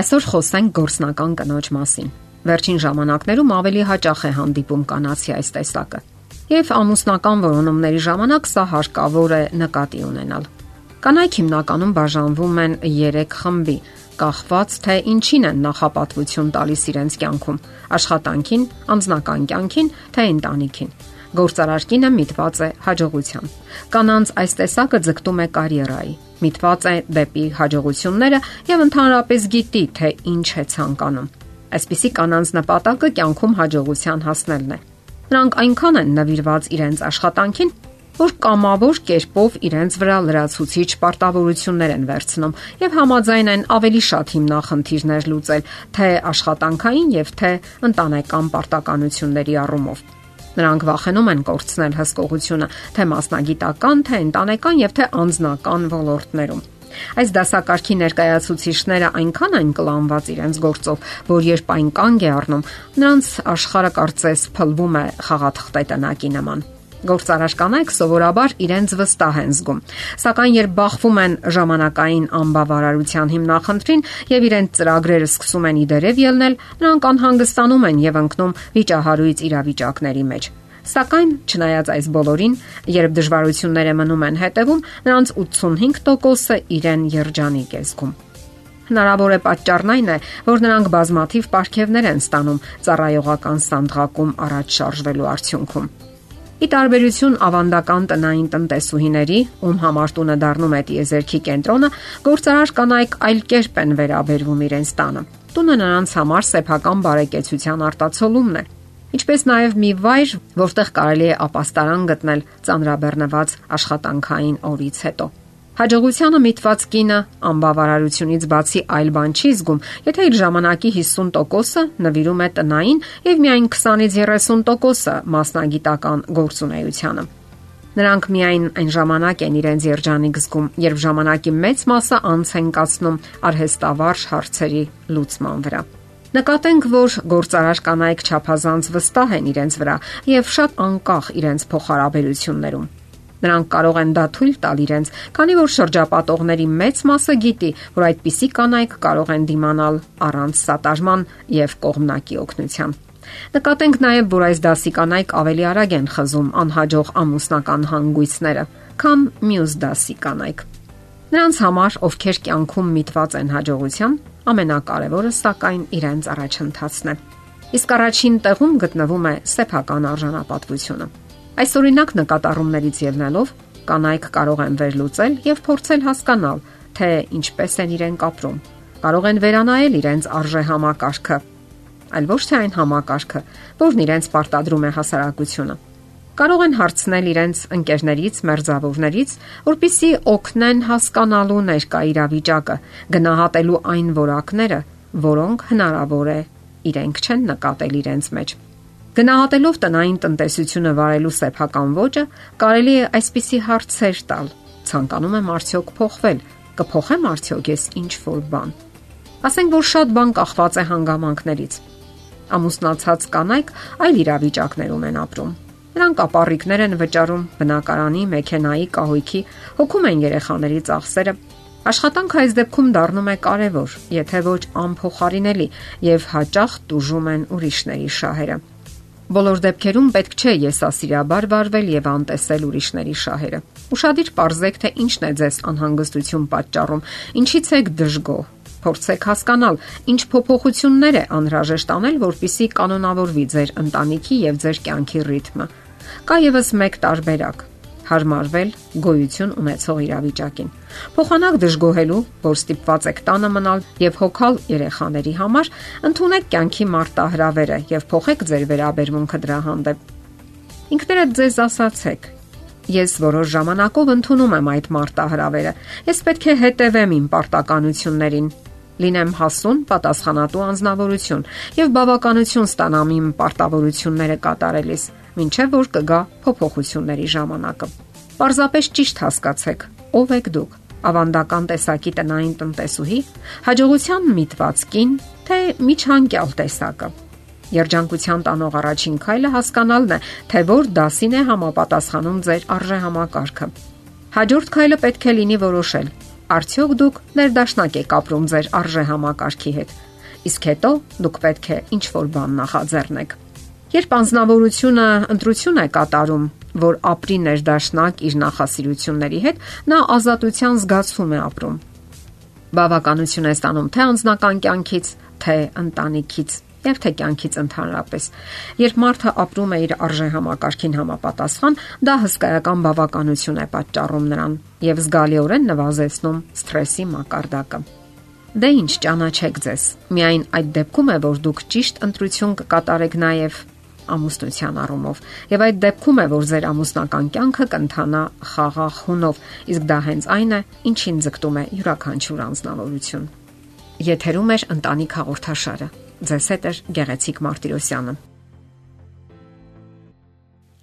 Այսօր խոսենք գործնական կնոջ մասին։ Վերջին ժամանակներում ավելի հաճախ է հանդիպում կանացի այս տեսակը։ Եվ ամուսնական որոնումների ժամանակ սա հարկավոր է նկատի ունենալ։ Կանայք հիմնականում բաժանվում են 3 խմբի, կախված թե ինչին են նախապատվություն տալիս իրենց կյանքում՝ աշխատանքին, անձնական կյանքին, թե ընտանիքին։ Գործարար կինը միտված է հաջողության։ Կանանց այս տեսակը ձգտում է կարիերայի, միտված է դեպի հաջողությունները եւ ընդհանրապես գիտի, թե ինչ է ցանկանում։ Այսպիսի կանանց նպատակը կյանքում հաջողության հասնելն է։ Նրանք այնքան են նվիրված իրենց աշխատանքին, որ կամավոր կերպով իրենց վրա լրացուցիչ պարտավորություններ են վերցնում եւ համաձայն են ավելի շատ հիմնախնդիրներ լուծել, թե աշխատանքային եւ թե ընտանեկան պարտականությունների առումով։ Նրանք վախենում են կորցնել հսկողությունը թե մասնագիտական, թե ընտանեկան եւ թե անձնական ոլորտներում։ Այս դասակարգի ներկայացուցիչները այնքան են կլանված իրենց գործով, որ երբ այն կանգ է առնում, նրանց աշխարհը կարծես փլվում է խաղաթղթե տնակի նման գործարար կանայք սովորաբար իրենց վստահ են զգում։ Սակայն երբ բախվում են ժամանակային անբավարարության հիմնախնդրին եւ իրենց ծրագրերը սկսում են իդերև ելնել, նրանք անհանգստանում են եւ ընկնում վիճահարույց իրավիճակների մեջ։ Սակայն, չնայած այս բոլորին, երբ դժվարությունները մնում են հետևում, նրանց 85%-ը իրեն երջանիկ է զգում։ Հնարավոր է պատճառն այն է, որ նրանք բազմաթիվ ապարքևներ են ստանում ծառայողական սանդղակում առաջ շարժվելու արդյունքում։ Ի տարբերություն ավանդական տնային տնտեսուհիների, ում համար տունը դառնում է տիեզերքի կենտրոնը, գործարար կանայք այլ կերպ են վերաբերվում իրենց տանը։ Տունը նրանց համար սեփական բարեկեցության արտացոլումն է ինչպես նաև մի վայր, որտեղ կարելի է ապաստարան գտնել ծանրաբեռնված աշխատանքային օրից հետո։ Հաջողությանը միտված կինը անբավարարությունից բացի այլ բան չի զգում, եթե իր ժամանակի 50%-ը նվիրում է տնային եւ միայն 20-ից 30%-ը մասնագիտական գործունեությանը։ Նրանք միայն այն ժամանակ են իրենց երջանիկ զգում, երբ ժամանակի մեծ մասը անց են կացնում արհեստավարժ հարցերի լուծման վրա։ Նկատենք, որ գործարար կանայք ճափազանց վստահ են իրենց վրա եւ շատ անկախ իրենց փոխհարաբերություններում։ Նրանք կարող են դա թույլ տալ իրենց, քանի որ շրջապատողների մեծ մասը գիտի, որ այդպիսի կանայք կարող են դիմանալ առանց սատարման եւ կողմնակի օգնության։ Նկատենք նաև, որ այս դասի կանայք ավելի արագ են խզում անհաջող ամուսնական հանգույցները, քան մյուս դասի կանայք։ Նրանց համար, ովքեր կյանքում միտված են հաջողության, ամենակարևորը սակայն իրենց առաջընթացն է։ Իսկ առաջին տեղում գտնվում է սեփական արժանապատվությունը։ Այս օրինակ նկատառումներից ելնելով կանայք կարող են վերլուծել եւ փորձել հասկանալ, թե ինչպես են իրենք ապրում։ Կարող են վերանայել իրենց արժե համակարգը, այլ ոչ թե այն համակարգը, որն իրենց պարտադրում է հասարակությունը կարող են հարցնել իրենց ընկերներից, մերձավորներից, որpիսի օգնեն հասկանալու ներկա իրավիճակը, գնահատելու այն որակները, որոնք հնարավոր է իրենք չեն նկատել իրենց մեջ։ Գնահատելով տնային տնտեսությունը վարելու սեփական ոճը, կարելի է այսպիսի հարցեր տալ. ցանկանում եմ արդյոք փոխվել, կփոխեմ արդյոք ես ինչ որ բան։ Ասենք որ շատ բան կախված է հանգամանքներից։ Ամուսնացած կանայք այլ իրավիճակներում են ապրում Նրանք ապառիկներ են վճարում բնակարանի, մեքենայի, կահույքի, հոգում են երեխաների ծախսերը։ Աշխատանքը այս դեպքում դառնում է կարևոր, եթե ոչ անփոխարինելի, եւ հաճախ տուժում են ուրիշների շահերը։ Բոլոր դեպքերում պետք չէ եսասիրաբար վարվել եւ անտեսել ուրիշների շահերը։ Ուշադիր ողրզեք, թե ինչն է ձեզ անհանգստություն պատճառում, ինչից եք դժգոհ, Փորձեք հասկանալ, ինչ փոփոխություններ է անհրաժեշտ անել, որpիսի կանոնավորվի ձեր ընտանիքի եւ ձեր կյանքի ռիթմը։ Կա եւս մեկ տարբերակ հարմարվել գոյություն ունեցող իրավիճակին։ Փոխանակ դժգոհելու, որ ստիպված եք տանը մնալ եւ հոգալ երեխաների համար, ընդունեք կյանքի մարտահրավերը եւ փոխեք ձեր վերաբերմունքը դրա հանդեպ։ Ինքներդ ձեզ ասացեք. Ես որոշ ժամանակով ընդունում եմ այդ մարտահրավերը։ Ես պետք է հետևեմ իմ պարտականություններին, լինեմ հասուն, պատասխանատու անznավորություն եւ բավականություն ստանամ իմ պարտավորությունները կատարելիս, ինչեւ որ կգա փոփոխությունների ժամանակը։ Պարզապես ճիշտ հասկացեք, ով եք դուք ավանդական տեսակի տնային տնտեսուհի, հաջողության միտված կին, թե միջանկյալ տեսակը։ Երջանկության տանող առաջին քայլը հասկանալն է, թե որ դասին է համապատասխանում ձեր արժեհամակարգը։ Հաջորդ քայլը պետք է լինի որոշել, Արդյոք դուք ներդաշնակ եք ապրում ձեր արժե համակարգի հետ։ Իսկ հետո դուք պետք է ինչ-որ բան նախաձեռնեք։ Երբ անznավորությունը ընտրություն է կատարում, որ ապրի ներդաշնակ իր նախասիրությունների հետ, նա ազատության զգացում է ապրում։ Բավականություն է ստանում թե անձնական կյանքից, թե ընտանիքից եւ թե կյանքից ընդհանրապես։ Երբ մարդը ապրում է իր արժե համակարգին համապատասխան, դա հսկայական բավականություն է պատճառում նրան եւ զգալիորեն նվազեցնում սթրեսի մակարդակը։ Դե ինչ ճանաչեք ձեզ։ Միայն այդ դեպքում է, որ դուք ճիշտ ընտրություն կկատարեք նաև ամուսնության առումով։ Եվ այդ դեպքում է, որ ձեր ամուսնական կյանքը կընթանա խաղաղ հունով, իսկ դա հենց այն է, ինչին ձգտում է յուրաքանչյուր անznավորություն։ Եթերում է ընտանիք հաղորդաշարը։ Ձեզ հետ է Գեղեցիկ Մարտիրոսյանը։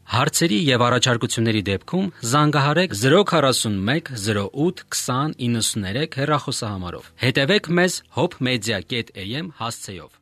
Հարցերի եւ առաջարկությունների դեպքում զանգահարեք 041 08 20 93 հեռախոսահամարով։ Հետևեք մեզ hopmedia.am հասցեով։